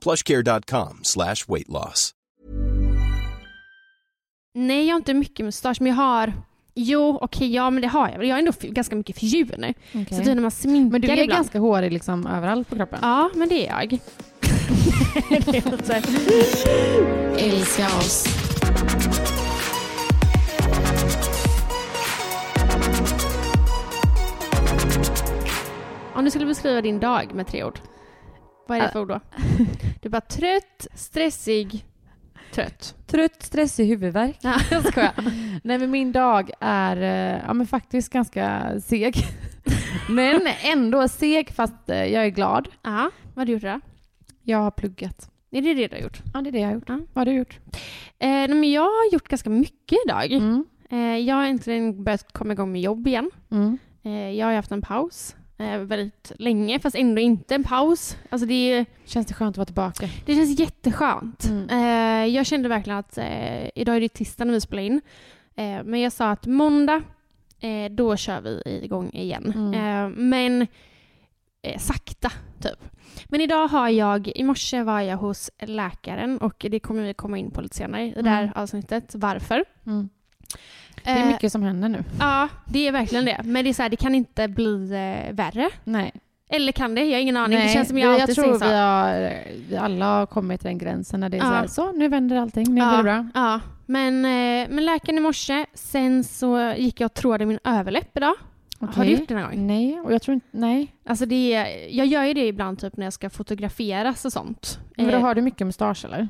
plushcare.com slash weight loss. Nej, jag har inte mycket mustasch, men jag har... Jo, okej, ja men det har jag. väl. Jag har ändå ganska mycket fjun. Så typ när man sminkar Men du är ibland. ganska hårig liksom överallt på kroppen. Ja, men det är jag. det är alltså... Älska oss. Om du skulle beskriva din dag med tre ord, vad är det för ord då? Du är bara trött, stressig, trött. Trött, stressig, huvudvärk. Ja. Jag skojar. Nej men min dag är eh, ja, men faktiskt ganska seg. men ändå seg fast eh, jag är glad. Ja, vad har du gjort då? Jag har pluggat. Är det det du har gjort? Ja det är det jag har gjort. Ja. Vad har du gjort? Eh, men jag har gjort ganska mycket idag. Mm. Eh, jag har äntligen börjat komma igång med jobb igen. Mm. Eh, jag har haft en paus eh, väldigt länge, fast ändå inte en paus. Alltså det, är- Känns det skönt att vara tillbaka? det känns jätteskönt. Mm. Eh, jag kände verkligen att eh, idag är det tisdag när vi spelar in. Eh, men jag sa att måndag, eh, då kör vi igång igen. Mm. Eh, men eh, sakta, typ. Men idag har jag, i morse var jag hos läkaren och det kommer vi komma in på lite senare i det här Mm. avsnittet. Varför? Mm. Det är Eh, mycket som händer nu. Ja, det är verkligen det. Men det är så här, det kan inte bli eh, värre. Nej. Eller kan det? Jag har ingen aning. Nej, det känns som jag jag alltid tror säger så. vi, har, vi alla har kommit till den gränsen när det är Ja. så här, så nu vänder allting, nu ja, blir det bra. Ja, men, eh, men läkaren i morse, sen så gick jag och trådade min överläpp idag. Har du gjort det någon gång? Nej, och jag tror inte, nej. Alltså det är, jag gör ju det ibland typ när jag ska fotograferas och sånt. Men då har du mycket mustasch eller?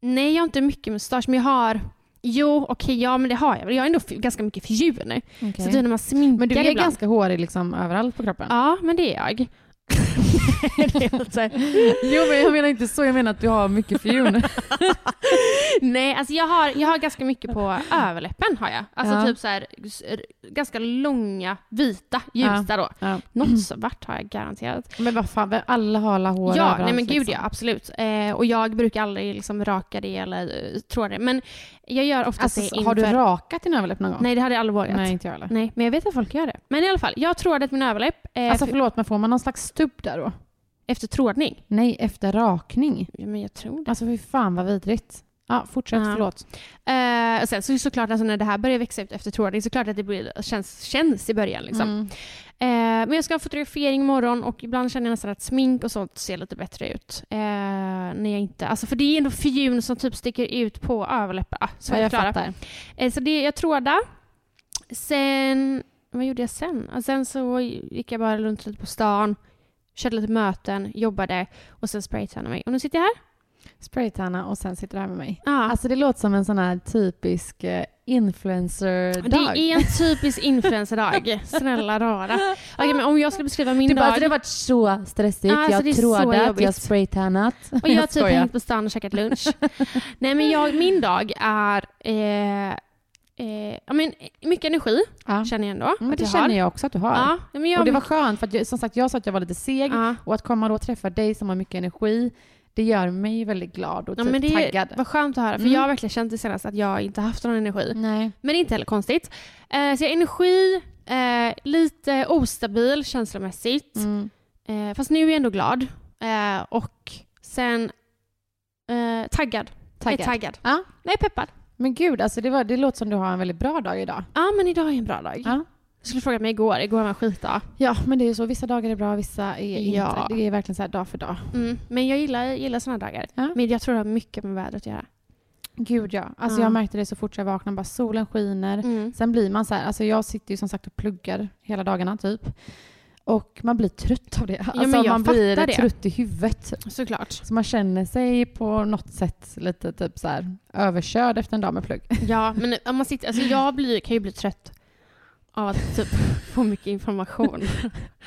Nej, jag har inte mycket mustasch, men jag har... Jo, okej, ja men det har jag väl. Jag har ändå ganska mycket fjun. Så typ när man sminkar Men du är ibland. ganska hårig liksom överallt på kroppen? Ja, men det är jag. Jo men jag menar inte så, jag menar att du har mycket fjun. Nej, alltså jag har, jag har ganska mycket på överläppen har jag. Alltså Ja. typ så här, ganska långa, vita, ljusa då. Ja. Något svart har jag garanterat. Men vad fan, alla har alla hår ja, nej men gud liksom. ja, absolut. Eh, och jag brukar aldrig liksom raka det eller uh, tråda det. Men jag gör oftast Alltså, det har du inför- rakat din överläpp någon gång? Nej, det hade jag aldrig vågat. Nej, inte jag heller. Nej, men jag vet att folk gör det. Men i alla fall, jag trådat min överläpp eh, Alltså för- förlåt, men får man någon slags stubb där då? Efter trådning. Nej, efter rakning. Ja, men jag tror det. Alltså fy fan vad vidrigt. Ja, fortsätt, Ja. förlåt. Eh, och sen så är det såklart, alltså, när det här börjar växa ut efter trådning, så klart att det blir, känns, känns i början. Liksom. Mm. Eh, men jag ska ha fotografering imorgon och ibland känner jag nästan att smink och sånt ser lite bättre ut. Eh, när jag inte, alltså för det är ändå fjun som typ sticker ut på överläpparna. Så Ja, jag fattar. Eh, så det, jag trådade. Sen, vad gjorde jag sen? Och sen så gick jag bara runt lite på stan, körde lite möten, jobbade och sen spraytannade mig. Och nu sitter jag här. Spraytanna och sen sitter du här med mig. Ja. Alltså det låter som en sån här typisk eh, influencer-dag. det är en typisk influencerdag. Snälla rara. Okej, men om jag skulle beskriva min Du bara, dag. alltså, det har varit så stressigt. Alltså, jag det har trådat, jag har spraytannat. Och jag har typ hängt på stan och käkat lunch. Nej men jag, min dag är eh, eh, ja, men, mycket energi, Ja. känner jag ändå. Mm, Men att det jag känner jag också att du har. Ja, men jag, Och det var skönt, för att jag, som sagt jag sa att jag var lite seg. ja. Och att komma då och träffa dig som har mycket energi, det gör mig väldigt glad och Ja, typ men det taggad. var skönt att höra, för Mm. jag har verkligen känt det senast att jag inte haft någon energi. Nej. Men inte heller konstigt. Eh, så jag har energi, eh, lite ostabil känslomässigt. Mm. Eh, fast nu är jag ändå glad. Eh, och sen eh, taggad. Jag är Taggad. taggad. Ja. Jag är peppad. Men gud, alltså det, var, det låter som du har en väldigt bra dag idag. Ja, men idag är en bra dag. Ja. Du skulle frågat mig igår. Igår var en skitdag. Ja, men det är ju så. Vissa dagar är bra, vissa är Ja. inte. Det är verkligen så här dag för dag. Mm. Men jag gillar, gillar såna dagar. Ja. Men jag tror det har mycket med vädret att göra. Gud ja. Alltså Ja. jag märkte det så fort jag vaknade. Bara solen skiner. Mm. Sen blir man så här, alltså jag sitter ju som sagt och pluggar hela dagarna typ. Och man blir trött av det. Alltså men jag man blir det. trött i huvudet. Såklart. Så man känner sig på något sätt lite typ så här överkörd efter en dag med plugg. Ja, men om man sitter, alltså jag blir, kan ju bli trött av att typ få mycket information.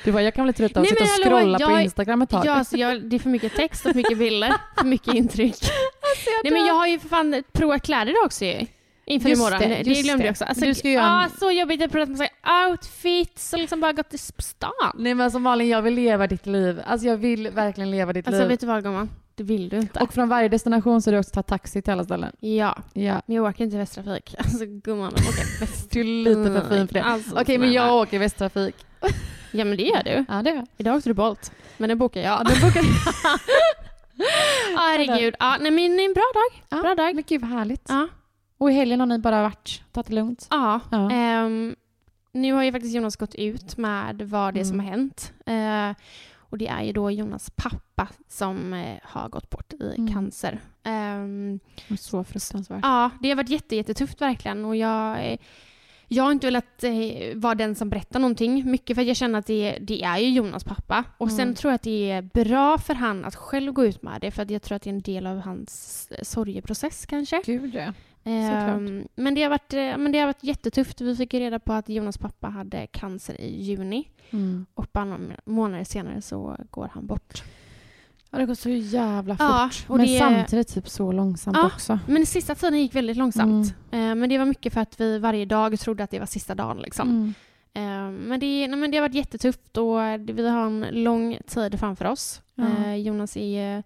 Du bara, jag kan bli trött av att sitta och men scrolla på jag- Instagram ett tag. Ja, alltså jag, det är för mycket text och för mycket bilder, för mycket intryck. Nej men jag har ju för fan provat kläder idag också ju. Inför Just imorgon. det, Det, glömde det. jag också. Alltså, Du ska ju ah, en- så jobbigt. Jag har provat massa outfits och liksom bara gått till stan. Nej men som Malin, jag vill leva ditt liv. Alltså jag vill verkligen leva ditt Alltså liv. vet du vad gumman? Det vill du inte. Och från varje destination så har du också tagit taxi till alla ställen. ja, Ja. men jag åker inte Västtrafik. Alltså gumman, jag åker Väst. Du är lite för fin för det. Alltså, Okej men jag åker Västtrafik. Ja men det gör du. Ja det gör jag. Idag åkte du Bolt. Men den bokar jag. Ja, den bokar Ja, herregud. Ja, nej men en bra dag. Ja. Bra dag. Men gud vad härligt. Ja. Och i helgen har ni bara varit, tagit det lugnt? Ja. Ja. Ehm, nu har ju faktiskt Jonas gått ut med vad det är som Mm. har hänt. Eh, och det är ju då Jonas pappa som eh, har gått bort i Mm. cancer. Ehm, Så fruktansvärt. ja, det har varit jätte, jättetufft verkligen. Och jag, eh, jag har inte velat eh, vara den som berättar någonting. Mycket för att jag känner att det, det är ju Jonas pappa. Och sen Mm. tror jag att det är bra för han att själv gå ut med det. För att jag tror att det är en del av hans eh, sorgeprocess kanske. Gud ja. Ehm, men, det har varit, eh, men det har varit jättetufft. Vi fick reda på att Jonas pappa hade cancer i juni. Mm. Och bara några månader senare så går han bort. Ja, det går så jävla fort. Ja, och men det- samtidigt typ så långsamt Ja. också. Men sista tiden gick väldigt långsamt. Eh, men det var mycket för att vi varje dag trodde att det var sista dagen. Liksom. Mm. Eh, men, det, nej, men det har varit jättetufft och vi har en lång tid framför oss. Jonas är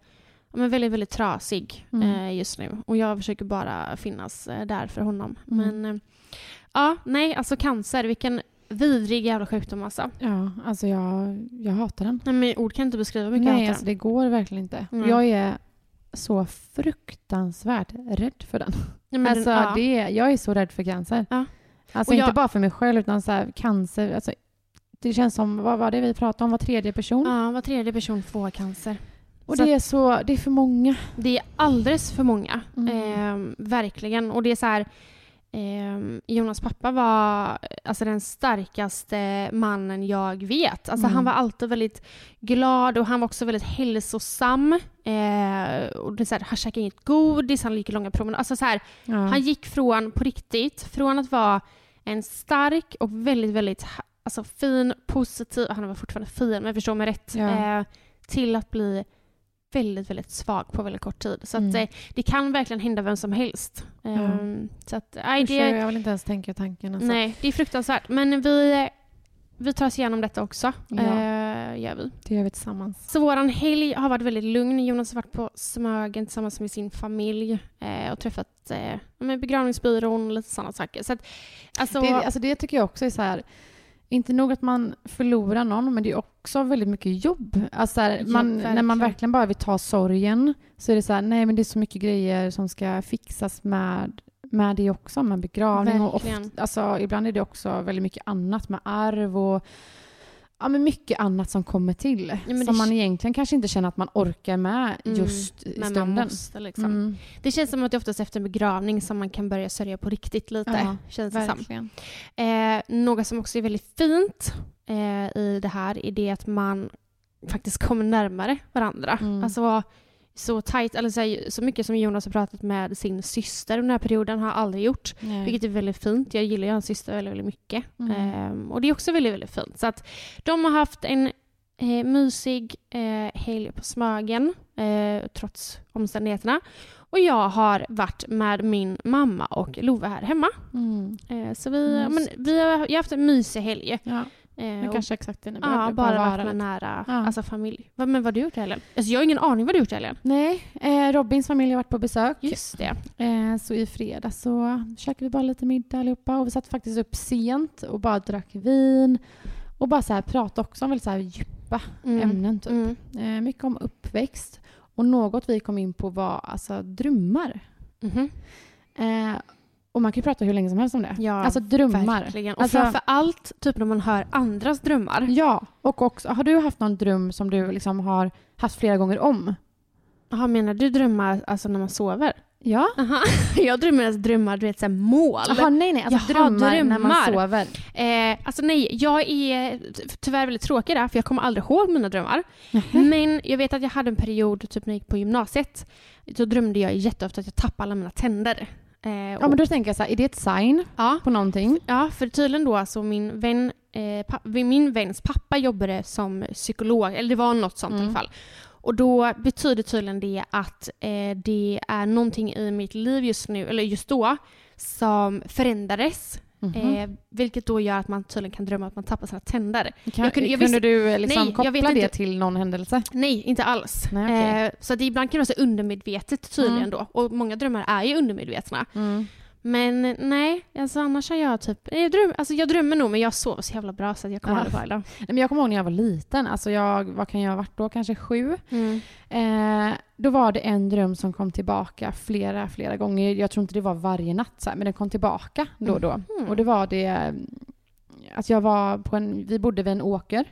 men väldigt, väldigt trasig Mm. eh, just nu. Och jag försöker bara finnas eh, där för honom. Mm. Men eh, ja, nej, alltså cancer, vilken vidrig jävla sjukdom alltså. Ja, alltså jag, jag hatar den. Nej, men ord kan inte beskriva hur mycket jag Nej, hatar alltså den. det går verkligen inte. Mm. Jag är så fruktansvärt rädd för den. Nej, men alltså, den, ja. det, jag är så rädd för cancer. Ja. Alltså jag- inte bara för mig själv utan så här, cancer. Alltså, det känns som, vad var det vi pratade om, var tredje person? Ja, var tredje person får cancer. Och så det är så, det är för många. Det är alldeles för många. Mm. Ehm, verkligen. Och det är så här... ehm, Jonas pappa var alltså, den starkaste mannen jag vet. Alltså, Mm. Han var alltid väldigt glad och han var också väldigt hälsosam. Eh, och det så här, han käkade inget godis, han gick långa promenader. Alltså, så här, Ja. Han gick från, på riktigt, från att vara en stark och väldigt, väldigt alltså, fin, positiv, han var fortfarande fin men förstå mig rätt, Ja. eh, till att bli väldigt, väldigt svag på väldigt kort tid. Så att, Mm. eh, det kan verkligen hända vem som helst. Ehm, Så att, nej, Usch, det, Jag vill inte ens tänka tanken. Alltså. nej, det är fruktansvärt. Men vi, vi tar oss igenom detta också. Ja. Eh, gör vi. Det gör vi tillsammans. Så våran helg har varit väldigt lugn. Jonas har varit på Smögen tillsammans med sin familj eh, och träffat eh, med begravningsbyrån och lite sådana saker. Så att, alltså, Det, alltså det tycker jag också är så här, inte nog att man förlorar någon, men det är också väldigt mycket jobb. Alltså så här, Ja, man, när man verkligen. bara vill ta sorgen så är det så här, nej men det är så mycket grejer som ska fixas med, med det också, med begravning och ofta, alltså, ibland är det också väldigt mycket annat med arv och ja, men mycket annat som kommer till. det som man egentligen kanske inte känner att man orkar med Mm, just i men man stunden. måste liksom. Mm, Det känns som att det oftast efter en begravning som man kan börja sörja på riktigt lite. Ja, känns det verkligen. Eh, något som också är väldigt fint eh, i det här är det att man faktiskt kommer närmare varandra. Mm. Alltså så tajt, eller så, här, så mycket som Jonas har pratat med sin syster den här perioden har jag aldrig gjort. Nej. Vilket är väldigt fint. Jag gillar ju hans syster väldigt, väldigt mycket. Mm. Ehm, och det är också väldigt, väldigt fint. Så att de har haft en eh, mysig eh, helg på Smögen, eh, trots omständigheterna. Och jag har varit med min mamma och Love här hemma. Mm. Eh, så vi, men, vi har, jag har haft en mysig helg. Ja, men och- kanske exakt det ni Ja, bara vara varit med nära Ja. alltså, familj. Va, men vad har du gjort i helgen? Alltså, jag har ingen aning vad du har gjort i helgen. Nej, eh, Robins familj har varit på besök. Just det. Eh, så i fredags så käkade vi bara lite middag allihopa och vi satt faktiskt upp sent och bara drack vin och bara så här pratade också om väldigt så här djupa Mm. ämnen. Typ. Mm. Eh, mycket om uppväxt och något vi kom in på var alltså drömmar. Mhm. Eh, Och man kan ju prata hur länge som helst om det. Ja, alltså drömmar. Verkligen. Och Alltså- framför allt typ när man hör andras drömmar. Ja, och också, har du haft någon dröm som du liksom har haft flera gånger om? Jaha, menar du drömmar alltså när man sover? Ja. Aha. Jag drömmer alltså drömmar, du vet såhär mål. Jaha, nej nej, alltså Jaha, drömmar, när man drömmar. sover. Eh, alltså nej, jag är tyvärr väldigt tråkig där för jag kommer aldrig ihåg mina drömmar. Men jag vet att jag hade en period typ när jag gick på gymnasiet. Då drömde jag jätteofta att jag tappade alla mina tänder. Eh, Ja men då tänker jag så här, är det ett sign ja, på någonting? Ja, för tydligen då alltså min vän, eh, min väns pappa jobbade som psykolog, eller det var något sånt i Mm. alla fall. Och då betyder tydligen det att eh, det är någonting i mitt liv just nu, eller just då, som förändrades. Mhm. Eh, vilket då gör att man tydligen kan drömma att man tappar sina tänder. kan, jag kunde- jag kunde visste- du eh, liksom Nej, koppla det inte. till någon händelse? Nej, inte alls. Nej, okej. eh, så det ibland kan det vara så undermedvetet tydligen Mm. då. Och många drömmar är ju undermedvetna. Mm. Men nej, alltså annars har jag typ... Jag drömmer, alltså jag drömmer nog men jag sover så jävla bra så att jag kommer Ja. aldrig ihåg det. Nej, men jag kommer ihåg när jag var liten, alltså jag, vad kan jag ha varit då, kanske sju? Mm. Eh, då var det en dröm som kom tillbaka flera, flera gånger. Jag tror inte det var varje natt, så här, men den kom tillbaka då och då. Mhm. Och det var det att jag var på en, vi bodde vid en åker.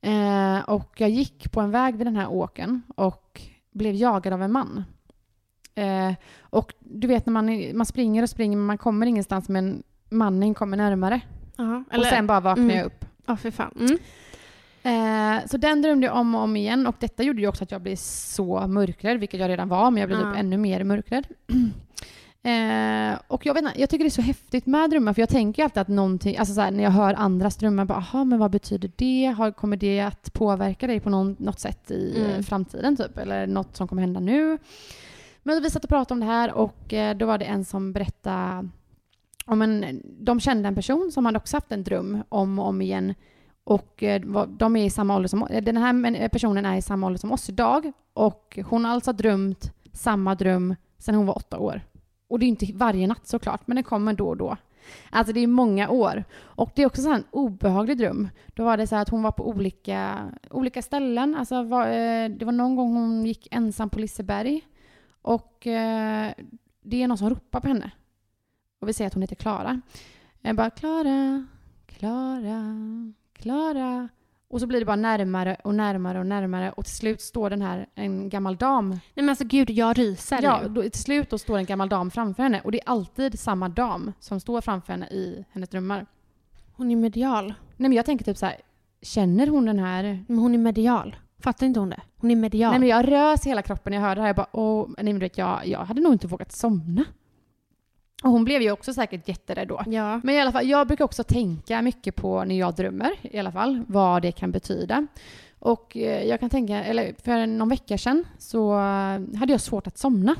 Eh, och jag gick på en väg vid den här åkern och blev jagad av en man. Eh, och du vet när man, man springer och springer men man kommer ingenstans men mannen kommer närmare. Ja, och sen bara vaknar mm. jag upp. Ja, för fan. Mm. Eh, så den drömde jag om och om igen och detta gjorde ju också att jag blev så mörkrädd, vilket jag redan var, men jag blev Ja. typ ännu mer mörkrädd. Eh, och jag vet inte, jag tycker det är så häftigt med drömmar för jag tänker ju alltid att någonting, alltså så här, när jag hör andras drömmar, bara aha men vad betyder det? Har, kommer det att påverka dig på någon, något sätt i eh, Mm. framtiden typ? Eller något som kommer hända nu? Men vi satt och pratade om det här och eh, då var det en som berättade om en, de kände en person som hade också haft en dröm om och om igen och eh, de är i samma ålder som eh, Den här personen är i samma ålder som oss idag och hon har alltså drömt samma dröm sedan hon var åtta år. Och det är inte varje natt såklart, men det kommer då och då. Alltså det är många år. Och det är också så en obehaglig dröm. Då var det så här att hon var på olika, olika ställen. Alltså var, det var någon gång hon gick ensam på Liseberg. Och eh, det är någon som ropar på henne. Och vi säger att hon heter Klara. Jag bara Klara, Klara, Klara. Och så blir det bara närmare och närmare och närmare och till slut står den här, en gammal dam. Nej men alltså gud, jag ryser Ja, nu. då, till slut då står en gammal dam framför henne och det är alltid samma dam som står framför henne i hennes drömmar. Hon är medial. Nej men jag tänker typ så här, känner hon den här? Men hon är medial. Fattar inte hon det? Hon är medial. Nej men jag rös hela kroppen när jag hörde det här. Jag bara, åh, nej men vet, jag, jag hade nog inte vågat somna. Och hon blev ju också säkert jätterädd då. Ja. Men i alla fall, jag brukar också tänka mycket på när jag drömmer, i alla fall, vad det kan betyda. Och eh, jag kan tänka, eller för någon vecka sedan så eh, hade jag svårt att somna.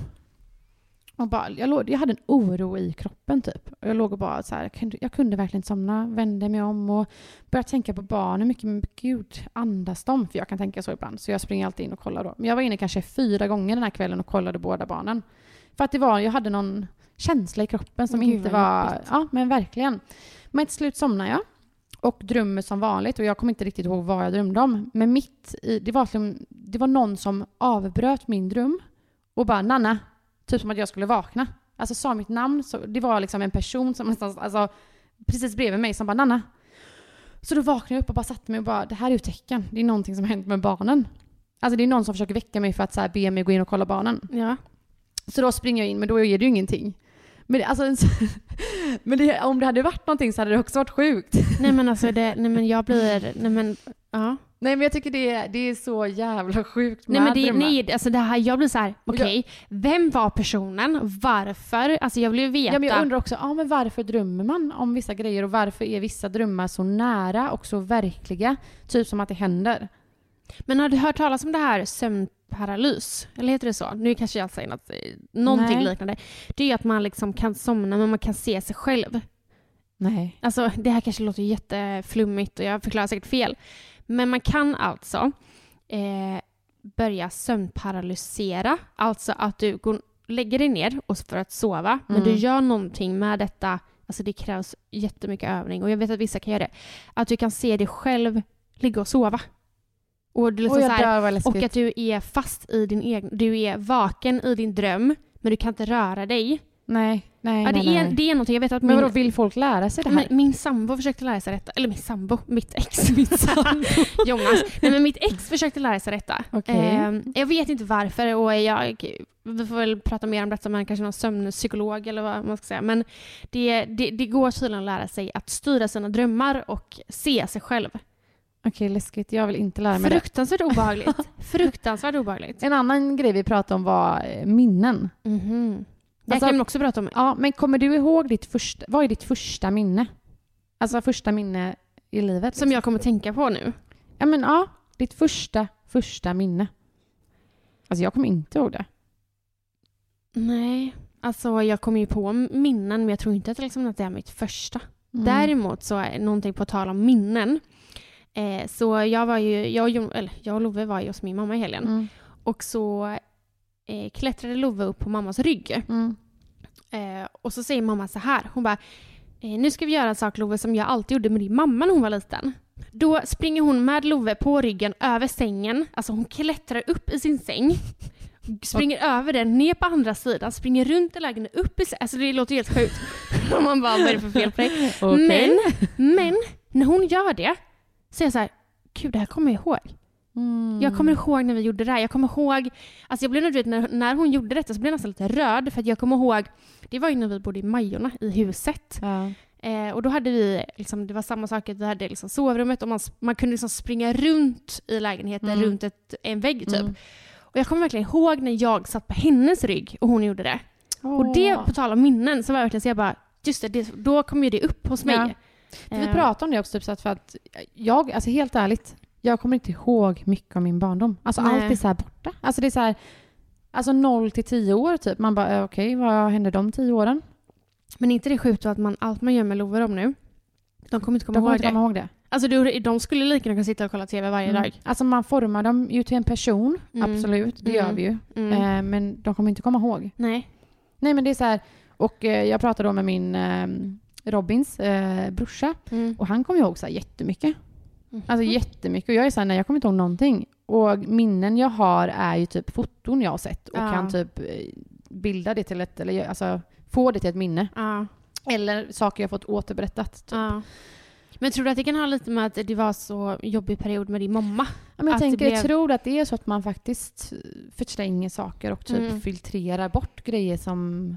Och bara, jag, låg, jag hade en oro i kroppen typ. Och jag låg och bara så här, jag kunde, jag kunde verkligen inte somna, vände mig om och började tänka på barnen mycket. Men gud, andas de? För jag kan tänka så ibland. Så jag springer alltid in och kollar då. Men jag var inne kanske fyra gånger den här kvällen och kollade båda barnen. För att det var, jag hade någon känsla i kroppen som Gud, inte var... jobbigt. Ja, men verkligen. Men till slut somnade jag och drömmer som vanligt och jag kommer inte riktigt ihåg vad jag drömde om. Men mitt i, det var, det var någon som avbröt min dröm och bara Nanna, typ som att jag skulle vakna. Alltså sa mitt namn, så det var liksom en person som nästan, alltså precis bredvid mig som bara Nanna. Så då vaknade jag upp och bara satte mig och bara det här är ju tecken. Det är någonting som har hänt med barnen. Alltså det är någon som försöker väcka mig för att så här, be mig gå in och kolla barnen. ja. Så då springer jag in, men då är det ju ingenting. Men, det, alltså, men det, om det hade varit någonting så hade det också varit sjukt. Nej men alltså det, nej men jag blir, nej men, ja. Nej men jag tycker det, det är så jävla sjukt med Nej men det, drömmar. nej, alltså det här, jag blir så här, okej, vem var personen? Varför? Alltså jag vill ju veta. Ja, men jag undrar också, ja, men varför drömmer man om vissa grejer och varför är vissa drömmar så nära och så verkliga? Typ som att det händer. Men har du hört talas om det här sömnparalys? Eller heter det så? Nu kanske jag säger något, eh, någonting Nej. liknande. Det är ju att man liksom kan somna men man kan se sig själv. Nej. Alltså det här kanske låter jätteflummigt och jag förklarar säkert fel. Men man kan alltså eh, börja sömnparalysera. Alltså att du går, lägger dig ner och för att sova. Men Mm. du gör någonting med detta. Alltså det krävs jättemycket övning. Och jag vet att vissa kan göra det. Att du kan se dig själv ligga och sova. Och, är liksom jag här, och att du är fast i din egen... Du är vaken i din dröm, men du kan inte röra dig. Nej, nej, Ja, det, nej, är, det är någonting, jag vet att Men min, vadå, vill folk lära sig det här? men min sambo försökte lära sig detta. Eller min sambo, mitt ex. Mitt sambo. Jonas. Nej, men mitt ex försökte lära sig detta. Okej. Eh, jag vet inte varför och jag, vi får väl prata mer om detta med kanske någon sömnpsykolog eller vad man ska säga. Men det, det, det går tydligen att lära sig att styra sina drömmar och se sig själv. Okej, läskigt. Jag vill inte lära mig det. Fruktansvärt obehagligt. Fruktansvärt obehagligt. En annan grej vi pratade om var eh, minnen. Mhm. Det Alltså- kan också prata om. Ja, men kommer du ihåg ditt första, vad är ditt första minne? Alltså första minne i livet? Som liksom. jag kommer tänka på nu. Ja, men ja, ditt första, första minne. Alltså jag kommer inte ihåg det. Nej, alltså jag kommer ju på minnen men jag tror inte att, liksom, att det är mitt första. Mm. Däremot så är någonting på tal om minnen. Eh, så jag var ju, jag eller, jag och Love var ju hos min mamma i helgen. Mm. Och så eh, klättrade Love upp på mammas rygg. Mm. Eh, och så säger mamma så här. Hon bara, eh, nu ska vi göra en sak Love som jag alltid gjorde med din mamma när hon var liten. Då springer hon med Love på ryggen över sängen. Alltså hon klättrar upp i sin säng. Springer över den, ner på andra sidan, springer runt i lägenheten, upp i. Alltså det låter helt sjukt. Och man bara, vad är det för fel på dig? Okej. Men, men, när hon gör det så är jag så här, gud det här kommer jag ihåg. Mm. Jag kommer ihåg när vi gjorde det här. Jag kommer ihåg, alltså jag blev, du vet, när, när hon gjorde detta så blev jag nästan lite röd för att jag kommer ihåg, det var ju när vi bodde i Majorna i huset. Ja. Eh, och då hade vi, liksom, det var samma sak, vi hade liksom sovrummet och man, man kunde liksom springa runt i lägenheten, Mm. runt ett, en vägg typ. Mm. Och jag kommer verkligen ihåg när jag satt på hennes rygg och hon gjorde det. Och det, på tal om minnen, så var jag verkligen så jag bara, just det, det då kom ju det upp hos mig. Ja. Vi Eh, pratade om det också, typ, så att för att jag, alltså helt ärligt, jag kommer inte ihåg mycket av min barndom. Alltså Nej. allt är så här borta. Alltså det är så här, alltså 0 till 10 år typ. Man bara, eh, okej, vad hände de 10 åren? Men inte det sjukt att man, allt man gör med Love om nu, de kommer inte komma De kommer ihåg inte det. komma ihåg det. Alltså de skulle lika gärna kunna sitta och kolla TV varje Mm. dag. Alltså man formar dem ju till en person, Mm. absolut, det Mm. gör vi ju. Mm. Eh, men de kommer inte komma ihåg. Nej. Nej men det är så här, och eh, jag pratade då med min eh, Robins eh, brorsa Mm. och han kommer ihåg så här jättemycket. Mhm. Alltså jättemycket. Och jag är så här, nej jag kommer inte ihåg någonting. Och minnen jag har är ju typ foton jag har sett och Ja. kan typ eh, bilda det till ett, eller alltså få det till ett minne. Ja. Eller saker jag fått återberättat. Typ. ja. Men tror du att det kan ha lite med att det var så jobbig period med din mamma? Ja, men jag tänker, jag blev- tror att det är så att man faktiskt förtränger saker och typ Mm. filtrerar bort grejer som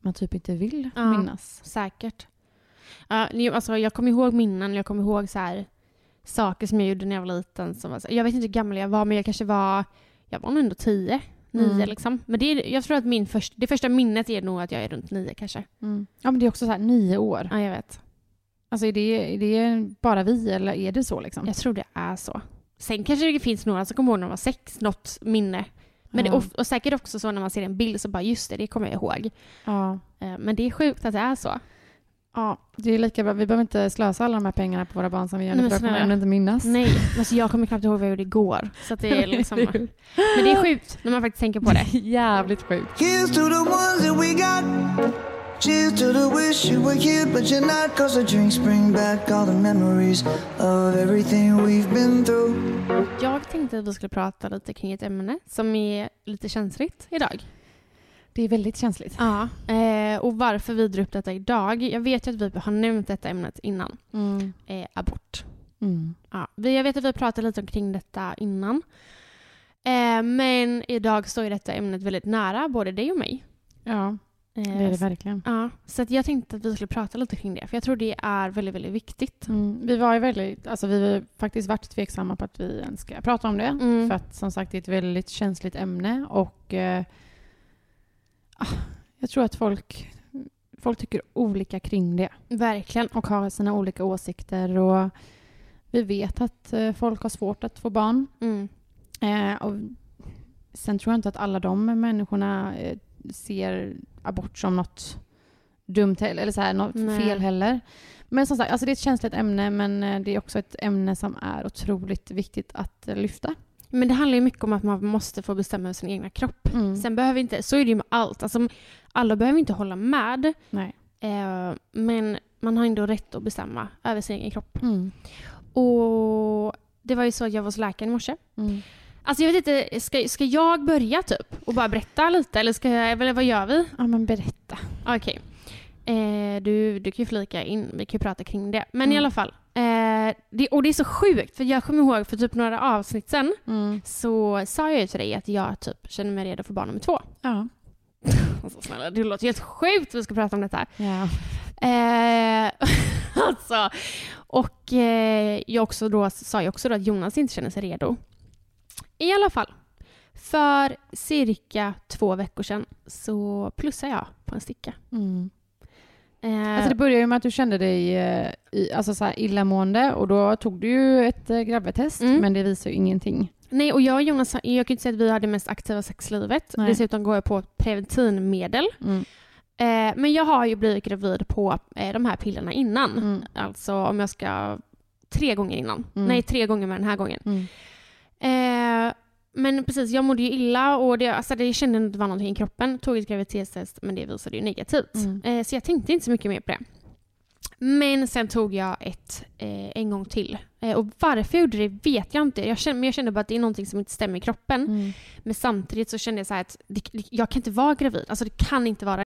man typ inte vill Ja. minnas. Säkert. Ni- alltså, jag kommer ihåg minnen, jag kommer ihåg så här, saker som jag gjorde när jag var liten. Som var så, jag vet inte hur gammal jag var, men jag kanske var, jag var nog ändå tio, nio Mm. liksom. Men det är, jag tror att min först, det första minnet är nog att jag är runt nio kanske. Mm. Ja men det är också så här nio år. Ja, jag vet. Alltså är det, är det bara vi eller är det så liksom? Jag tror det är så. Sen kanske det finns några som kommer ihåg när de var sex, något minne. Men det, Ja. och, och säkert också så när man ser en bild så bara just det, det kommer jag ihåg. Ja. Eh, Men det är sjukt att det är så. Ja, det är lika bra. Vi behöver inte slösa alla de här pengarna på våra barn som vi gör Nej, nu men för de kommer ändå inte minnas. Nej, alltså jag kommer knappt ihåg vad jag gjorde igår. Så att det är liksom... Men det är sjukt när man faktiskt tänker på det. Jävligt sjukt. Here's to the ones that we got. Cheers to the wish you were here, but you're not. Cause the drinks bring back all the memories of everything we've been through. Jag tänkte att vi skulle prata lite kring ett ämne som är lite känsligt idag. Det är väldigt känsligt. Ja. Eh, och varför vi drar upp detta idag. Jag vet ju att vi har nämnt detta ämnet innan. Mm. Eh, abort. Mm. Ja, vi, jag vet att vi pratade lite kring detta innan. Eh, men idag står ju detta ämnet väldigt nära både dig och mig. Ja, Eh, det är det verkligen. Ja, så att jag tänkte att vi skulle prata lite kring det. För jag tror det är väldigt, väldigt viktigt. Mm. Vi var ju väldigt, alltså vi har faktiskt varit tveksamma på att vi ens ska prata om det. Mm. För att som sagt det är ett väldigt känsligt ämne och eh, jag tror att folk, folk tycker olika kring det. Verkligen. och har sina olika åsikter. Och vi vet att eh, folk har svårt att få barn. Mm. Eh, och sen tror jag inte att alla de människorna eh, ser abort som något dumt eller så här, något Nej. fel heller. Men som sagt, alltså det är ett känsligt ämne men eh, det är också ett ämne som är otroligt viktigt att lyfta. Men det handlar ju mycket om att man måste få bestämma över sin egna kropp. Mm. Sen behöver inte, så är det ju med allt. Alltså, alla behöver inte hålla med. Eh, men man har ändå rätt att bestämma över sin egen kropp. Mm. Och det var ju så att jag var hos läkaren i morse. Mm. Alltså jag vet inte, ska, ska jag börja typ och bara berätta lite eller, ska jag, eller vad gör vi? Ja men berätta. Okej. Eh, du, du kan ju flika in, vi kan ju prata kring det. Men i Mm. alla fall. Eh, det, och det är så sjukt, för jag kommer ihåg för typ några avsnitt sen Mm. så sa jag ju till dig att jag typ känner mig redo för barn nummer två. Ja. Alltså snälla, det låter helt sjukt att vi ska prata om detta. ja. Eh, alltså, och eh, jag också då, sa jag också då att Jonas inte känner sig redo. I alla fall. För cirka två veckor sedan så plussade jag på en sticka. Mm. Eh, Alltså det började ju med att du kände dig eh, alltså så här illamående och då tog du ju ett eh, grabbetest Mm. men det visar ju ingenting. Nej, och jag och Jonas, jag kan ju inte säga att vi har det mest aktiva sexlivet. Nej. Dessutom går jag på preventivmedel. Mm. Eh, men jag har ju blivit gravid på eh, de här pillerna innan. Mm. Alltså om jag ska... Tre gånger innan. Mm. Nej, tre gånger med den här gången. Mm. Eh, men precis, jag mådde ju illa och det, alltså det kände att det var någonting i kroppen. Tog ett graviditetstest men det visade ju negativt. Mm. Eh, så jag tänkte inte så mycket mer på det. Men sen tog jag ett eh, en gång till. Eh, och varför jag gjorde det vet jag inte. Jag kände, men jag kände bara att det är någonting som inte stämmer i kroppen. Mm. Men samtidigt så kände jag så här att det, jag kan inte vara gravid. Alltså det kan inte vara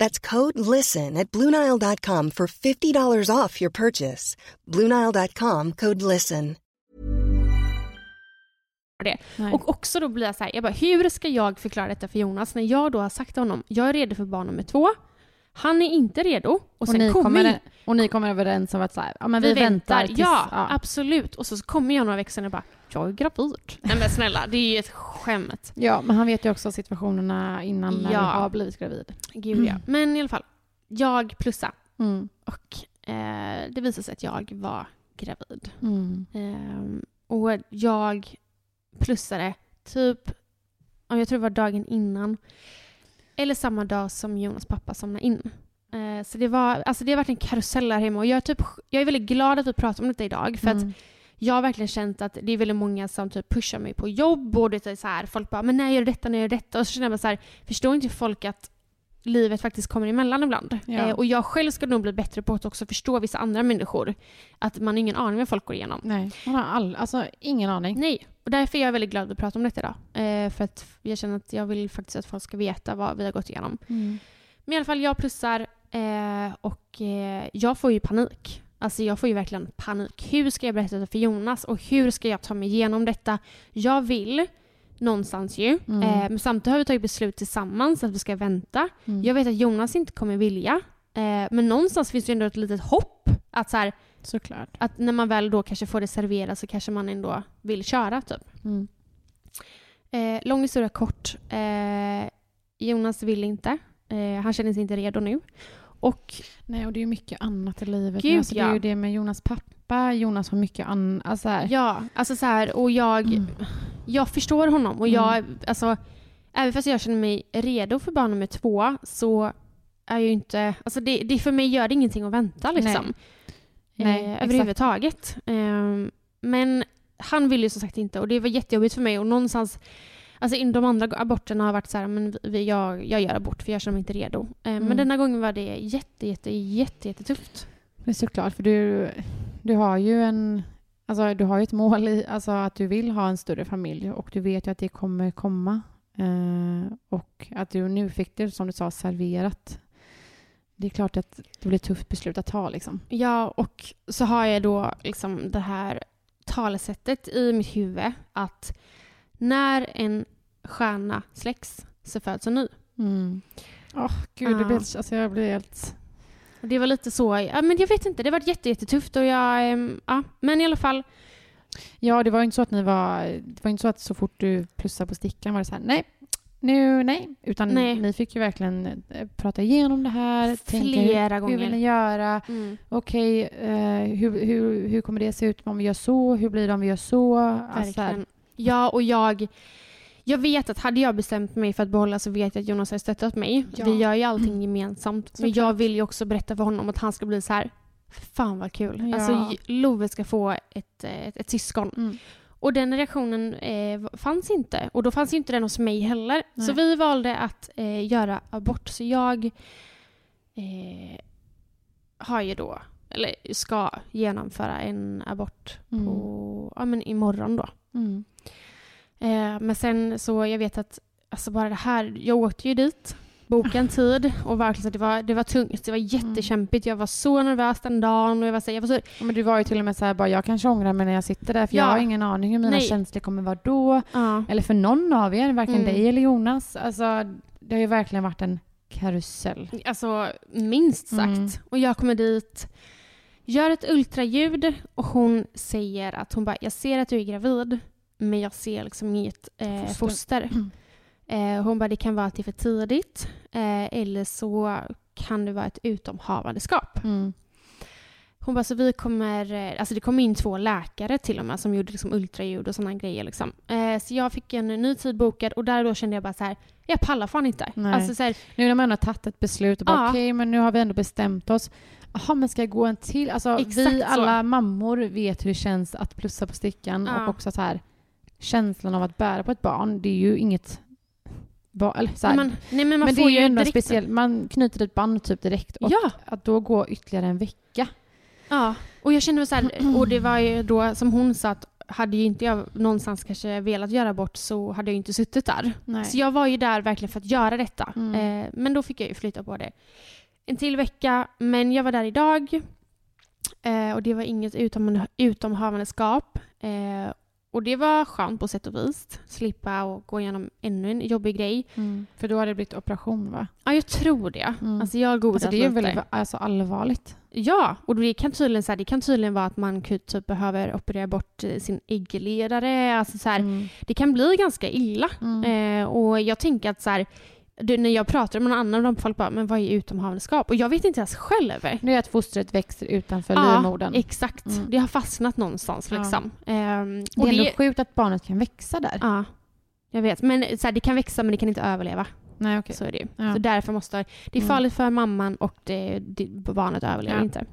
That's code LISTEN at Bluenile.com for $50 off your purchase. Bluenile.com code LISTEN. det. Nej. Och också då blir jag så här, jag bara, hur ska jag förklara detta för Jonas när jag då har sagt till honom, jag är redo för barn nummer två. Han är inte redo. Och Och, sen ni kommer kommer, och ni kommer överens om att så här, ja, men vi, väntar tills... ja, absolut. Och så kommer jag några veckor sen och bara, jag är gravid. Nej men snälla, det är ju ett skämt. Ja, men han vet ju också situationerna innan när Ja. har blivit gravid. Gud ja. Men i alla fall, jag plussade. Mm. Och eh, det visade sig att jag var gravid. Mm. Ehm, och jag plussade typ, ja, jag tror det var dagen innan. Eller samma dag som Jonas pappa somnade in. Eh, så det var, alltså det har varit en karusell här hemma och jag är, typ, jag är väldigt glad att vi pratar om detta idag. För att Mm. Jag har verkligen känt att det är väldigt många som typ pushar mig på jobb och det är så här, folk bara “men när gör du detta, när gör du detta?” och så känner jag bara så här, förstår inte folk att livet faktiskt kommer emellan ibland? Ja. Eh, och jag själv ska nog bli bättre på att också förstå vissa andra människor. Att man har ingen aning vad folk går igenom. Nej, man har all, alltså ingen aning. Nej, och därför är jag väldigt glad att vi pratar om detta idag. Eh, för att jag känner att jag vill faktiskt att folk ska veta vad vi har gått igenom. Mm. Men i alla fall, jag plussar eh, och eh, jag får ju panik. Alltså jag får ju verkligen panik. Hur ska jag berätta det för Jonas och hur ska jag ta mig igenom detta? Jag vill någonstans ju. Mm. Eh, men samtidigt har vi tagit beslut tillsammans att vi ska vänta. Mm. Jag vet att Jonas inte kommer vilja. Eh, men någonstans finns det ju ändå ett litet hopp. Att, så här, Såklart. att när man väl då kanske får det serverat så kanske man ändå vill köra typ. Mm. Eh, lång historia kort. Eh, Jonas vill inte. Eh, han känner sig inte redo nu. Och Nej, och det är ju mycket annat i livet. Gud, alltså, Det är ja. ju det med Jonas pappa. Jonas har mycket annat. Alltså, ja, alltså så här, och jag, Mm. jag förstår honom och jag, alltså, även fast jag känner mig redo för barn nummer två så är ju inte, alltså det, det för mig gör det ingenting att vänta liksom. Nej, eh, överhuvudtaget. Ehm, men han vill ju som sagt inte och det var jättejobbigt för mig och någonstans Alltså in de andra aborterna har varit så här, men vi, jag, jag gör abort för jag känner mig inte redo. Ehm, Mm. Men denna gången var det jätte, jätte, jätte, jättetufft. Det är såklart, för du, du har ju en... Alltså, du har ju ett mål i alltså, att du vill ha en större familj och du vet ju att det kommer komma. Eh, och att du nu fick det, som du sa, serverat. Det är klart att det blir ett tufft beslut att ta. Liksom. Ja, och så har jag då liksom det här talesättet i mitt huvud att när en stjärna släcks så föds en ny. Mm. Oh, gud, det blir, alltså, jag blir helt... Det var lite så, ja, men jag vet inte, det var jätte, jättetufft och jag, ehm, ja, men i alla fall, Ja, det var ju inte så att ni var... Det var inte så att så fort du plussade på stickan var det så här, nej, nu, nej. Utan Nej. ni fick ju verkligen eh, prata igenom det här. tänka Flera hur, gånger. Hur vill ni göra? mm, Okej, eh, hur, hur, hur kommer det se ut om vi gör så? Hur blir det om vi gör så? Alltså, verkligen. Ja, och jag, jag vet att hade jag bestämt mig för att behålla så vet jag att Jonas har stöttat mig. Ja. Vi gör ju allting gemensamt. Men jag Såklart. vill ju också berätta för honom att han ska bli så här. Fan vad kul. Ja. Alltså Love ska få ett, ett, ett syskon. mm. Och den reaktionen eh, fanns inte. Och då fanns inte den hos mig heller. Nej. Så vi valde att eh, göra abort. Så jag eh, har ju då, eller ska genomföra en abort Mm. på, ja men imorgon då. Mm. Eh, men sen så, jag vet att, alltså bara det här, jag åkte ju dit, bokade en tid och verkligen så det var, det var tungt, det var jättekämpigt. Jag var så nervös den dagen och jag var så, jag var så Ja, men du var ju till och med så här, bara, jag kanske ångrar mig när jag sitter där för Ja. jag har ingen aning hur mina Nej. känslor kommer vara då. ja. Eller för någon av er, varken Mm. dig eller Jonas. Alltså, det har ju verkligen varit en karusell. Alltså minst sagt. Mm. Och jag kommer dit, gör ett ultraljud och hon säger att hon bara, jag ser att du är gravid men jag ser liksom inget eh, Foster. foster. Mm. Eh, hon bara, det kan vara att det är för tidigt eh, eller så kan det vara ett utomhavandeskap. Mm. Hon bara, så vi kommer, eh, alltså det kom in två läkare till och med som gjorde liksom ultraljud och sådana grejer. Liksom. Eh, så jag fick en ny tid bokad och där då kände jag bara så här, jag pallar fan inte. Alltså så här, Nu när man har tagit ett beslut och bara Ja. okej, men nu har vi ändå bestämt oss. Jaha, men ska jag gå en till? Alltså, Exakt vi så. alla mammor vet hur det känns att plussa på stickan Ja. och också så här känslan av att bära på ett barn. Det är ju inget... Ba, eller man, nej men man men det är ju ändå speciellt. Man knyter ett band typ direkt och Ja. att då gå ytterligare en vecka. Ja, och jag kände så här, och det var ju då som hon sa att hade ju inte jag någonstans kanske velat göra bort så hade jag inte suttit där. Nej. Så jag var ju där verkligen för att göra detta. Mm. Eh, men då fick jag ju flytta på det en till vecka. Men jag var där idag eh, och det var inget utom, utomhavandeskap. Eh, och det var skönt på sätt och vis. Slippa och gå igenom ännu en jobbig grej. Mm. För då har det blivit operation va? Ja, jag tror det. Mm. Alltså jag googlat Alltså det är ju väldigt alltså, allvarligt. Ja, och det kan tydligen, så här, det kan tydligen vara att man typ behöver operera bort eh, sin äggledare. Alltså så här, Mm. Det kan bli ganska illa. Mm. Eh, och jag tänker att så här, det, när jag pratar med någon annan, de folk bara, men vad är utomhavandeskap? Och jag vet inte ens själv. Det är att fostret växer utanför Ja, livmodern. exakt. Mm. Det har fastnat någonstans Ja. liksom. Ehm, Det är ändå det, sjukt att barnet kan växa där. ja, jag vet. Men så här, det kan växa men det kan inte överleva. Nej, okej. Så är det ju. Ja. Så därför måste det är Mm. farligt för mamman och det, det, barnet överlever Ja. inte.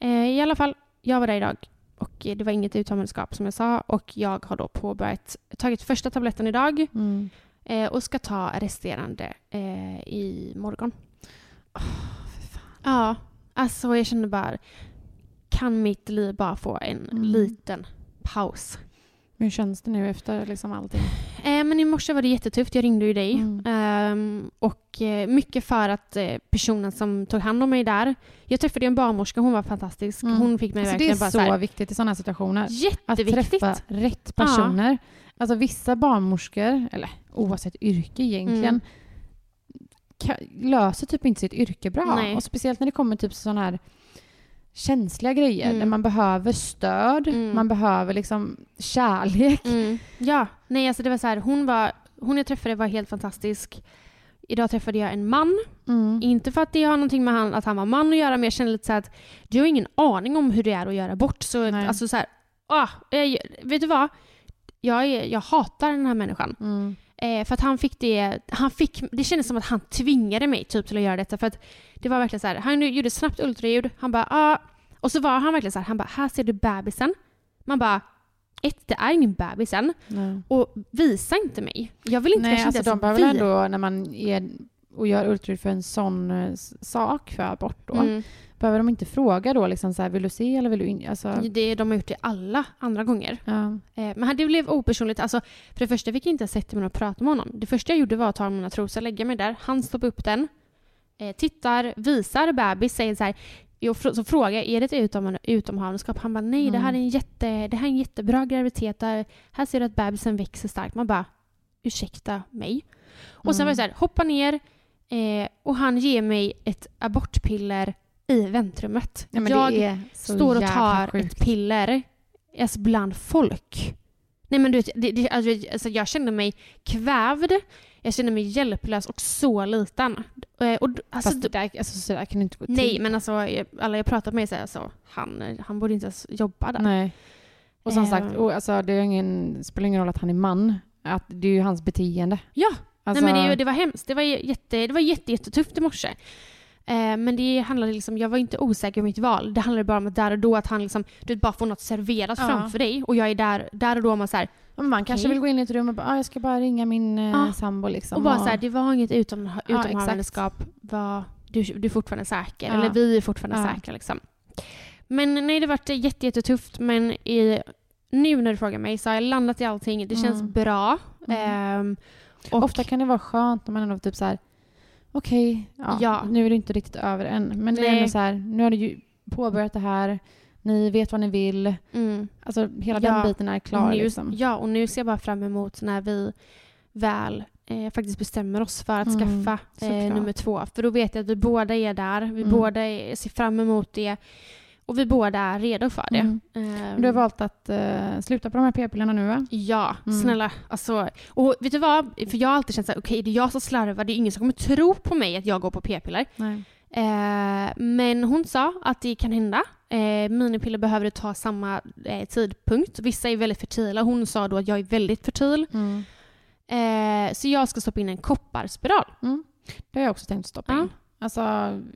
Eh, I alla fall, jag var där idag och det var inget utomhusskap som jag sa och jag har då påbörjat, tagit första tabletten idag Mm. Eh, och ska ta resterande eh, i morgon. Ja, alltså jag känner bara, kan mitt liv bara få en Mm. liten paus? Hur känns det nu efter liksom allting? Eh, men i morse var det jättetufft. Jag ringde ju dig. Mm. Ehm, och eh, mycket för att eh, personen som tog hand om mig där. Jag träffade en barnmorska. Hon var fantastisk. Mm. Hon fick mig Alltså det är verkligen bara så, så här, viktigt i sådana situationer. Att jätteviktigt. träffa rätt personer. Alltså vissa barnmorskor, eller oavsett yrke egentligen, Mm. ka- löser typ inte sitt yrke bra. Nej. Och speciellt när det kommer typ sådana här känsliga grejer Mm. där man behöver stöd, Mm. man behöver liksom kärlek. Mm. Ja, nej alltså det var så här. Hon, var, hon jag träffade var helt fantastisk. Idag träffade jag en man. Mm. Inte för att det har någonting med han, att han var man att göra, men jag kände lite så att du har ingen aning om hur det är att göra bort. Så Nej. alltså så här, ah, eh, vet du vad? Jag, är, jag hatar den här människan. Mm. Eh, för att han fick det, han fick, det kändes som att han tvingade mig typ till att göra detta. För att det var verkligen så här, han gjorde snabbt ultraljud, han bara ah. Och så var han verkligen så här, han bara här ser du bebisen. Man bara, ett, det är ingen bebis än. Nej. Och visa inte mig. Jag vill inte Nej, alltså de behöver vi- ändå, när man är och gör ultraljud för en sån eh, sak för abort då, Mm. behöver de inte fråga då liksom så här, vill du se eller vill du inte? Alltså, Det, de har gjort det alla andra gånger. ja. Eh, men det blev opersonligt. Alltså, för det första fick jag inte sätta mig och prata med honom. Det första jag gjorde var att ta mina trosor, lägga mig där. Han stoppar upp den, eh, tittar, visar bebis, säger så här. Jag så frågar jag, är det ett utom, utomhavandeskap? Han bara, nej det, här är en jätte, det här är en jättebra graviditet. Där, här ser du att bebisen växer starkt. Man bara, ursäkta mig? Och sen var det så här, hoppa ner eh, och han ger mig ett abortpiller i väntrummet. Ja, jag det så står och tar sjukt. ett piller alltså bland folk. Nej men du vet, det, det, alltså, alltså, jag kände mig kvävd, jag kände mig hjälplös och så liten. Eh, Och, alltså, Fast det där, alltså, så där kan det inte gå till. nej men alltså alla jag pratat med säger alltså, han, han borde inte ens jobba där. Nej. Och som Eh. sagt, och, alltså, det är ingen, spelar ingen roll att han är man. Att det är ju hans beteende. Ja, Alltså, Nej, men det, det var hemskt. Det var, jätte, det var jätte, jättetufft i morse. Eh, men det handlade liksom, jag var inte osäker om mitt val. Det handlade bara om att där och då att han liksom, du vet, bara får något serverat Ja. framför dig och jag är där, där och då man så här, men man kanske Okej. vill gå in i ett rum och bara, ah, jag ska bara ringa min eh, Ja. sambo liksom. och bara så här, det var inget utom, utomhavandeskap. Var, du, du är fortfarande säker. Ja. Eller vi är fortfarande säkra liksom. Men nej, det vart jätte, jättetufft. Men i, nu när du frågar mig så har jag landat i allting. Det känns Mm. bra. Mm. Ehm, och Ofta kan det vara skönt när man ändå typ så här, okej, ja, Ja. nu är det inte riktigt över än. Men det är Nej. ändå så här, nu har du ju påbörjat det här, ni vet vad ni vill. mm. Alltså hela Ja. den biten är klar nu, liksom. Ja, och nu ser jag bara fram emot när vi väl eh, faktiskt bestämmer oss för att Mm, skaffa eh, nummer två. För då vet jag att vi båda är där. Vi Mm. båda är, ser fram emot det. Och vi båda är redo för det. Mm. Ehm, Du har valt att eh, sluta på de här p-pillerna nu va? Ja, Mm. snälla. Alltså, och vet du vad? För jag har alltid känt så här, okej det är jag som slarvar, det är ingen som kommer tro på mig att jag går på p-piller. Nej. Eh, men hon sa att det kan hända. Eh, minipiller behöver ta samma eh, tidpunkt. Vissa är väldigt fertila. Hon sa då att jag är väldigt fertil. Mm. Så jag ska stoppa in en kopparspiral. Mm. Det har jag också tänkt stoppa in. Alltså,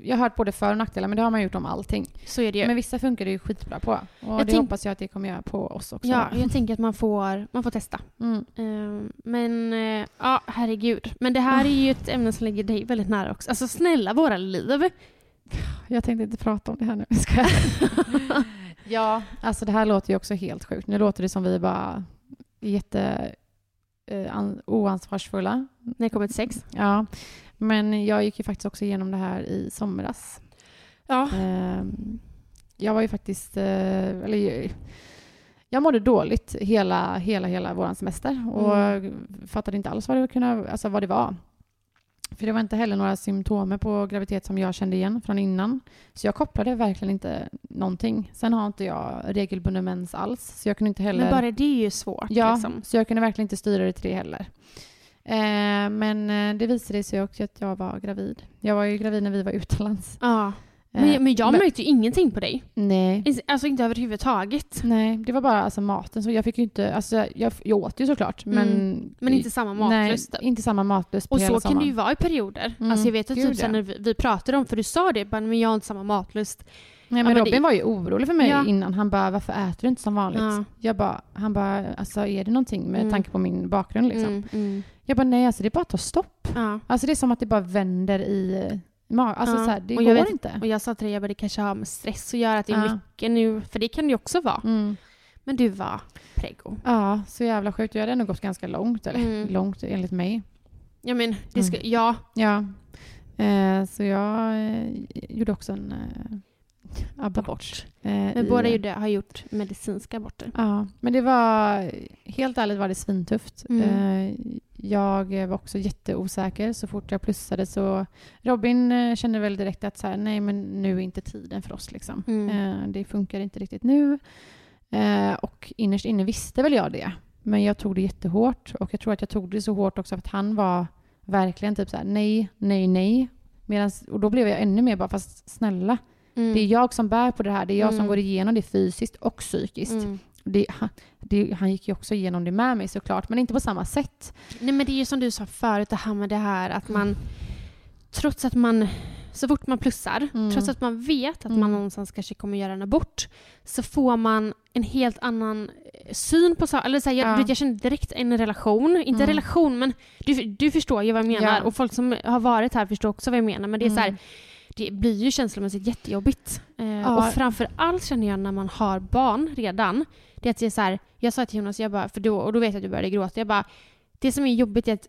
jag har hört både för och nackdelar, men det har man gjort om allting. Så är det ju. Men vissa funkar det ju skitbra på. Och det tänk- hoppas jag att det kommer göra på oss också. ja, jag tänker att man får, man får testa. Mm. Eh, men eh, ja, herregud. Men det här är ju ett ämne som ligger dig väldigt nära också. Alltså snälla, våra liv. Jag tänkte inte prata om det här nu. Jag skojar. ja, alltså det här låter ju också helt sjukt. Nu låter det som vi bara jätte an- oansvarsfulla. När det kommer till sex. Ja, men jag gick ju faktiskt också igenom det här i somras. Ja. Ehm, jag var ju faktiskt... eh, eller, jag mådde dåligt hela, hela, hela vår semester och fattade inte alls vad det, kunde, alltså vad det var. För det var inte heller några symptom på graviditet som jag kände igen från innan. Så jag kopplade verkligen inte någonting. Sen har inte jag regelbunden mens alls, så jag kunde inte heller... Men bara det är ju svårt. Ja, Liksom. så jag kunde verkligen inte styra det till det heller. Eh, men eh, det visade sig också att jag var gravid. Jag var ju gravid när vi var utomlands. Ja. Eh, Men, men jag men- märkte ju ingenting på dig. Nej. Alltså inte överhuvudtaget. Nej, det var bara alltså maten. Så jag fick ju inte, alltså jag, jag åt ju såklart men... Mm. Men inte samma matlust. Nej, inte samma matlust på Och hela så kan det ju sommaren. vara i perioder. Mm, Alltså jag vet att gud, typ ja. när vi, vi pratade om, för du sa det, bara, men jag har inte samma matlust. Nej, Ja, men men Robin det- var ju orolig för mig Ja. innan. Han bara, varför äter du inte som vanligt? Ja. Jag bara, han bara, alltså är det någonting med Mm. tanke på min bakgrund liksom? Mm, mm. Jag bara, nej alltså det bara att ta stopp. Ja. Alltså det är som att det bara vänder i magen. Alltså Ja. så här, det Och går vet- inte. Och jag sa till dig, jag bara, det kanske har med stress att göra, att det är Ja. mycket nu. För det kan det ju också vara. Mm. Men du var preggo. Ja, så jävla sjukt. Jag hade ändå gått ganska långt, eller Mm. långt enligt mig. Ja men, det ska, ja. Ja. Eh, så jag eh, gjorde också en eh, abort. Abort. Eh, Men i- båda gjorde, har gjort medicinska aborter. Ja, men det var, helt ärligt var det svintufft. Mm. Jag var också jätteosäker så fort jag plussade så Robin eh, kände väl direkt att så här, nej men nu är inte tiden för oss liksom. Mm. Eh, det funkar inte riktigt nu. Eh, och innerst inne visste väl jag det. Men jag tog det jättehårt och jag tror att jag tog det så hårt också för att han var verkligen typ så här nej, nej, nej. Medans, och då blev jag ännu mer bara, fast snälla, Mm. det är jag som bär på det här. Det är jag som Mm. går igenom det fysiskt och psykiskt. Mm. Det, han, det, han gick ju också igenom det med mig såklart, men inte på samma sätt. Nej men det är ju som du sa förut, det här med det här att man trots att man så fort man plussar, Mm. trots att man vet att Mm. man någonstans kanske kommer göra en abort, så får man en helt annan syn på saker. Eller så här, jag, Ja. vet, jag kände direkt en relation. Inte Mm. relation, men du, du förstår ju vad jag menar. Ja. Och folk som har varit här förstår också vad jag menar. Men det är så här, Mm. Det blir ju känslomässigt jättejobbigt. Eh, Ja. Och framför allt känner jag när man har barn redan. Det är att det är så här, jag sa till Jonas, jag bara, för då, och då vet jag att du började gråta. Jag bara, det som är jobbigt är att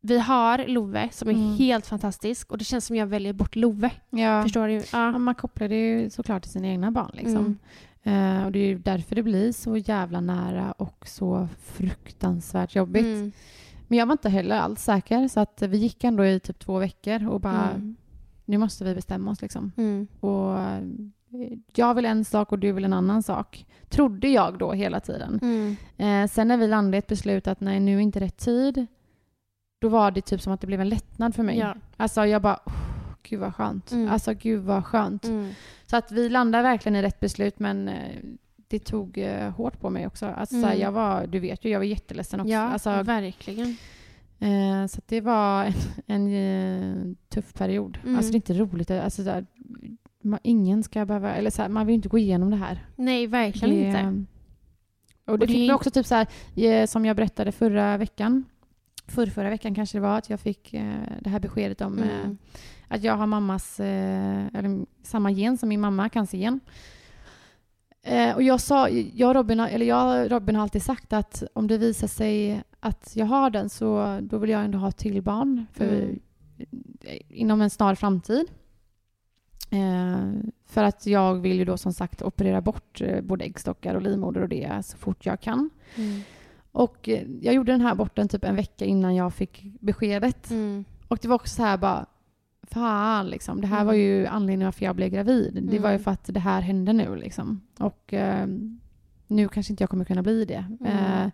vi har Love som är Mm. helt fantastisk och det känns som jag väljer bort Love. Ja. Förstår du? Ja, Ja. man kopplar det ju såklart till sina egna barn. Liksom. Mm. Eh, och det är ju därför det blir så jävla nära och så fruktansvärt jobbigt. Mm. Men jag var inte heller alls säker så att vi gick ändå i typ två veckor och bara Mm. Nu måste vi bestämma oss liksom. Mm. Och eh, jag vill en sak och du vill en annan sak. Trodde jag då hela tiden. Mm. Eh, sen när vi landade i ett beslut att nej, nu är inte rätt tid. Då var det typ som att det blev en lättnad för mig. Ja. Alltså jag bara, oh, gud vad skönt. Mm. Alltså gud vad skönt. Mm. Så att vi landade verkligen i rätt beslut men eh, det tog eh, hårt på mig också. Alltså, Mm. jag var, du vet ju, jag var jätteledsen också. Ja, alltså, verkligen. Eh, så det var en, en eh, tuff period. Mm. Alltså det är inte roligt. Alltså, så här, man, ingen ska behöva, eller så här, man vill inte gå igenom det här. Nej, verkligen Det- inte. Och det Och det fick mig också typ så här, eh, som jag berättade förra veckan, för förra veckan kanske det var, att jag fick eh, det här beskedet om eh, Mm. att jag har mammas, eh, eller samma gen som min mamma, cancergen. Eh, och jag sa, jag och Robin, har- eller jag Robin har alltid sagt att om det visar sig att jag har den så då vill jag ändå ha till barn för, Mm. inom en snar framtid. Eh, för att jag vill ju då som sagt operera bort eh, både äggstockar och livmoder och det så fort jag kan. Mm. Och eh, jag gjorde den här aborten typ en vecka innan jag fick beskedet. Mm. Och det var också så här bara, fan liksom. Det här Mm. var ju anledningen varför jag blev gravid. Det var ju Mm. för att det här hände nu liksom. Och eh, nu kanske inte jag kommer kunna bli det. Mm. Eh,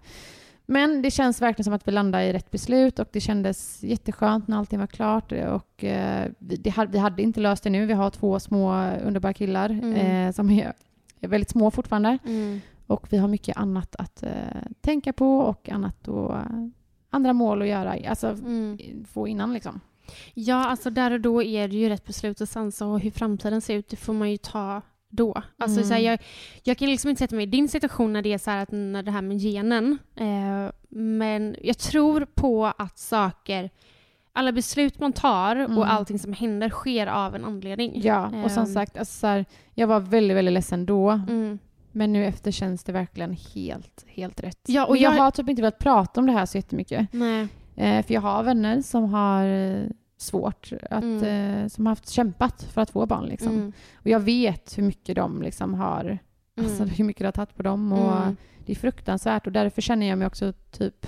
men det känns verkligen som att vi landade i rätt beslut och det kändes jätteskönt när allting var klart. Och eh, vi, hade- vi hade inte löst det nu. Vi har två små underbara killar Mm. eh, som är, är väldigt små fortfarande. Mm. Och vi har mycket annat att eh, tänka på och annat och, andra mål att göra. Alltså Mm. få innan liksom. Ja, alltså där och då är det ju rätt beslut och sen så hur framtiden ser ut, det får man ju ta då. Alltså Mm. så här, jag, jag kan liksom inte sätta mig i din situation när det är så här att när det här med genen. Eh, men jag tror på att saker, alla beslut man tar Mm. och allting som händer sker av en anledning. Ja, och som Ehm. sagt, alltså, så här, jag var väldigt, väldigt ledsen då. Mm. Men nu efter känns det verkligen helt, helt rätt. Ja, och och jag, jag- har typ inte velat prata om det här så jättemycket. Nej. Eh, för jag har vänner som har eh, svårt, att, Mm. eh, som har haft kämpat för att få barn. Liksom. Mm. Och jag vet hur mycket de liksom har, alltså, Mm. hur mycket det har tagit på dem. Och Mm. Det är fruktansvärt och därför känner jag mig också typ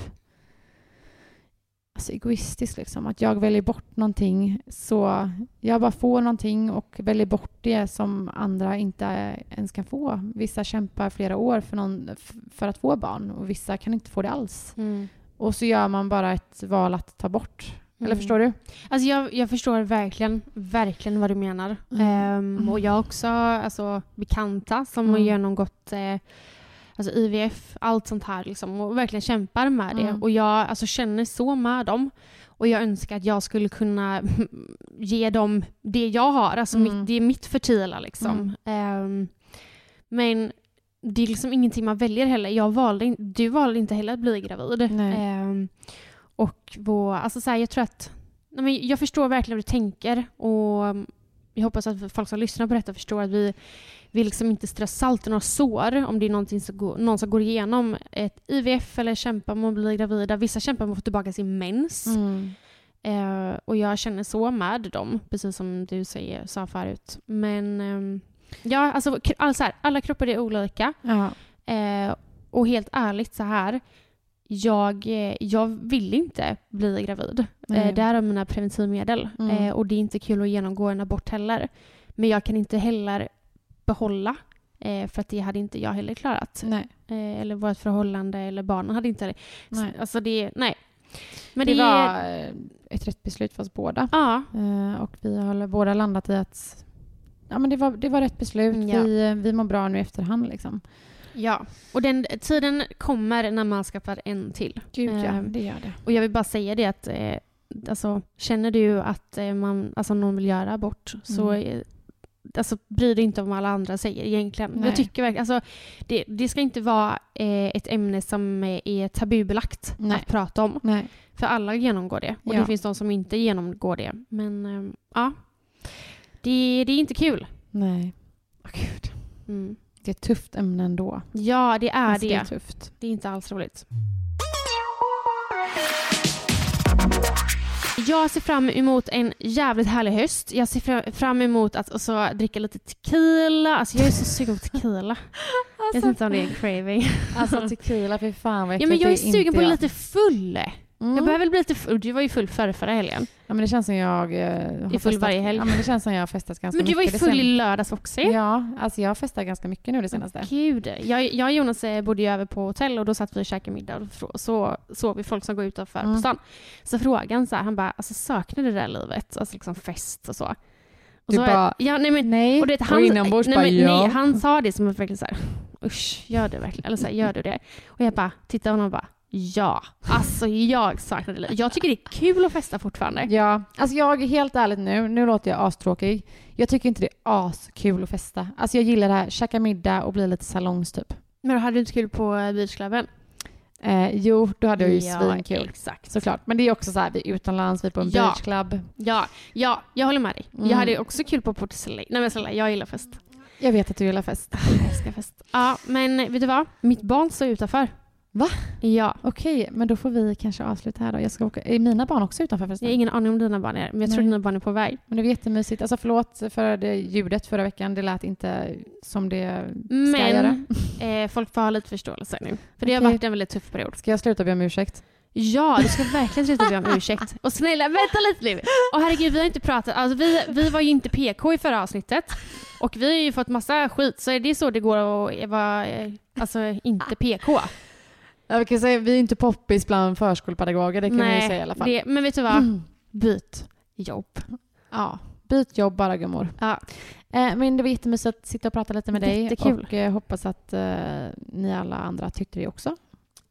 alltså egoistisk. Liksom. Att jag väljer bort någonting så jag bara får någonting och väljer bort det som andra inte ens kan få. Vissa kämpar flera år för, någon, för att få barn och vissa kan inte få det alls. Mm. Och så gör man bara ett val att ta bort. Eller Mm. förstår du? Alltså jag, jag förstår verkligen, verkligen vad du menar. Mm. Ehm, och jag har också alltså, bekanta som har Mm. genomgått eh, alltså IVF, allt sånt här liksom, och verkligen kämpar med det. Mm. Och jag alltså, känner så med dem. Och jag önskar att jag skulle kunna ge dem det jag har. Alltså mitt, det är mitt fertila liksom. Ehm, men det är liksom ingenting man väljer heller. Jag valde, du valde inte heller att bli gravid. Nej. Och vår, alltså så här, jag tror att nej men jag förstår verkligen hur du tänker och um, jag hoppas att folk som lyssnar på detta förstår att vi vill liksom inte strö salt i några sår om det är någonting som går, någon som går igenom ett IVF eller kämpar med att bli gravida. Vissa kämpar med att få tillbaka sin mens. Mm. Eh, och jag känner så med dem, precis som du säger, sa förut. Men ehm, ja, alltså, alltså här, alla kroppar är olika. Ja. Eh, och helt ärligt så här, jag, eh, jag vill inte bli gravid. Nej. Eh, där är mina preventivmedel. Mm. Eh, och det är inte kul att genomgå en abort heller. Men jag kan inte heller behålla, eh, för att det hade inte jag heller klarat. Nej. Eller vårt förhållande eller barnen hade inte det. Nej. Alltså det, nej. Men det, det, var är... ett rätt beslut för oss båda. Ja. Och vi har båda landat i att ja, men det, var, det var rätt beslut. Mm, ja. Vi, vi mår bra nu i efterhand. Liksom. Ja, och den tiden kommer när man skaffar en till. Gud ja, Ehm, det gör det. Och jag vill bara säga det att eh, alltså, känner du att eh, man, alltså, någon vill göra abort så Mm. eh, alltså, bry dig inte om vad alla andra säger egentligen. Nej. Jag tycker verkligen, alltså, det, det ska inte vara eh, ett ämne som är tabubelagt Nej. att prata om. Nej. För alla genomgår det. Och Ja. det finns de som inte genomgår det. Men eh, ja, det, det är inte kul. Nej. Åh, Gud. Mm. Det är ett tufft ämne ändå. Ja, det är Alltså, det. tufft. Det är inte alls roligt. Jag ser fram emot en jävligt härlig höst. Jag ser fra- fram emot att också dricka lite tequila. Alltså jag är så sugen på tequila. Jag vet inte om det är en craving. Alltså tequila, fy fan vad Ja, men äckligt. jag är sugen på jag. lite full. Mm. Jag behöver bli lite. Du var ju full förra, förra helgen. Ja, men det känns som jag eh, har full varje helg. Ja, men det känns som jag har festat ganska Men du mycket. var ju full i lördags också. Ja, alltså jag har festat ganska mycket nu det senaste. Gud. Jag, jag och Jonas eh, bodde ju över på hotell och då satt vi och käkade middag och så såg vi folk som går utanför Mm. på stan. Så frågade han så här, han bara, alltså saknar du det där livet? Alltså liksom fest och så. Och Du så bara, ja, nej, men, Nej, och det, och han, inombords nej, bara men, ja. nej, han sa det som att verkligen så här, usch, gör du verkligen? Eller så här, gör du det? Och jag bara, tittade på honom och bara, ja. Alltså jag saknar det. Jag tycker det är kul att festa fortfarande. Ja, alltså jag är helt ärligt nu, nu låter jag astråkig. Jag tycker inte det är askul att festa. Alltså jag gillar det här, käka middag och bli lite salongs typ. Men hade du inte kul på eh, beachklubben? Eh, jo, då hade jag ju ja, svinkul. exakt. Såklart. Men det är också så här, vi är utomlands, vi är på en Ja. beachclub. Ja, ja, jag håller med dig. Mm. Jag hade också kul på Port. Nej men snälla, jag gillar fest. Jag vet att du gillar fest. Jag älskar fest. Ja, men vet du vad? Mitt barn står utanför. Va? Ja. Okej, men då får vi kanske avsluta här då. Jag ska åka. Är mina barn också utanför Jag festen? har ingen aning om dina barn är men jag tror dina barn är på väg. Men det var jättemysigt. Alltså förlåt för det ljudet förra veckan. Det lät inte som det ska Men göra. eh, folk får ha lite förståelse nu. För det har Okej. varit en väldigt tuff period. Ska jag sluta be om ursäkt? Ja, du ska verkligen sluta be om ursäkt. Och snälla, vänta lite nu. Och herregud, vi har inte pratat. Alltså, vi, vi var ju inte PK i förra avsnittet. Och vi har ju fått massa skit. Så är det så det går att vara eh, alltså, inte PK? Ja, vi kan säga vi är inte poppis bland förskolepedagoger. Det kan vi ju säga i alla fall. Det, men vet du vad? Mm. Byt jobb. Ja, byt jobb bara gummor. Ja. Eh, men det var jättemysigt att sitta och prata lite med dig. Jättekul. Och eh, hoppas att eh, ni alla andra tyckte det också.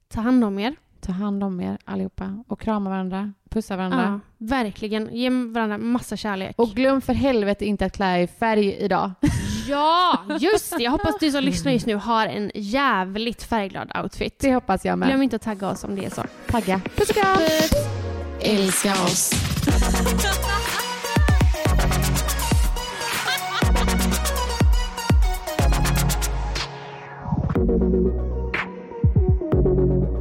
Ta hand om er. Ta hand om er allihopa och krama varandra, pussa varandra. Ja, verkligen. Ge varandra massa kärlek. Och glöm för helvete inte att klä er i färg idag. ja, just det. Jag hoppas du som lyssnar just nu har en jävligt färgglad outfit. Det hoppas jag med. Glöm inte att tagga oss om det är så. Tagga. Puss och kram! Älska oss. Even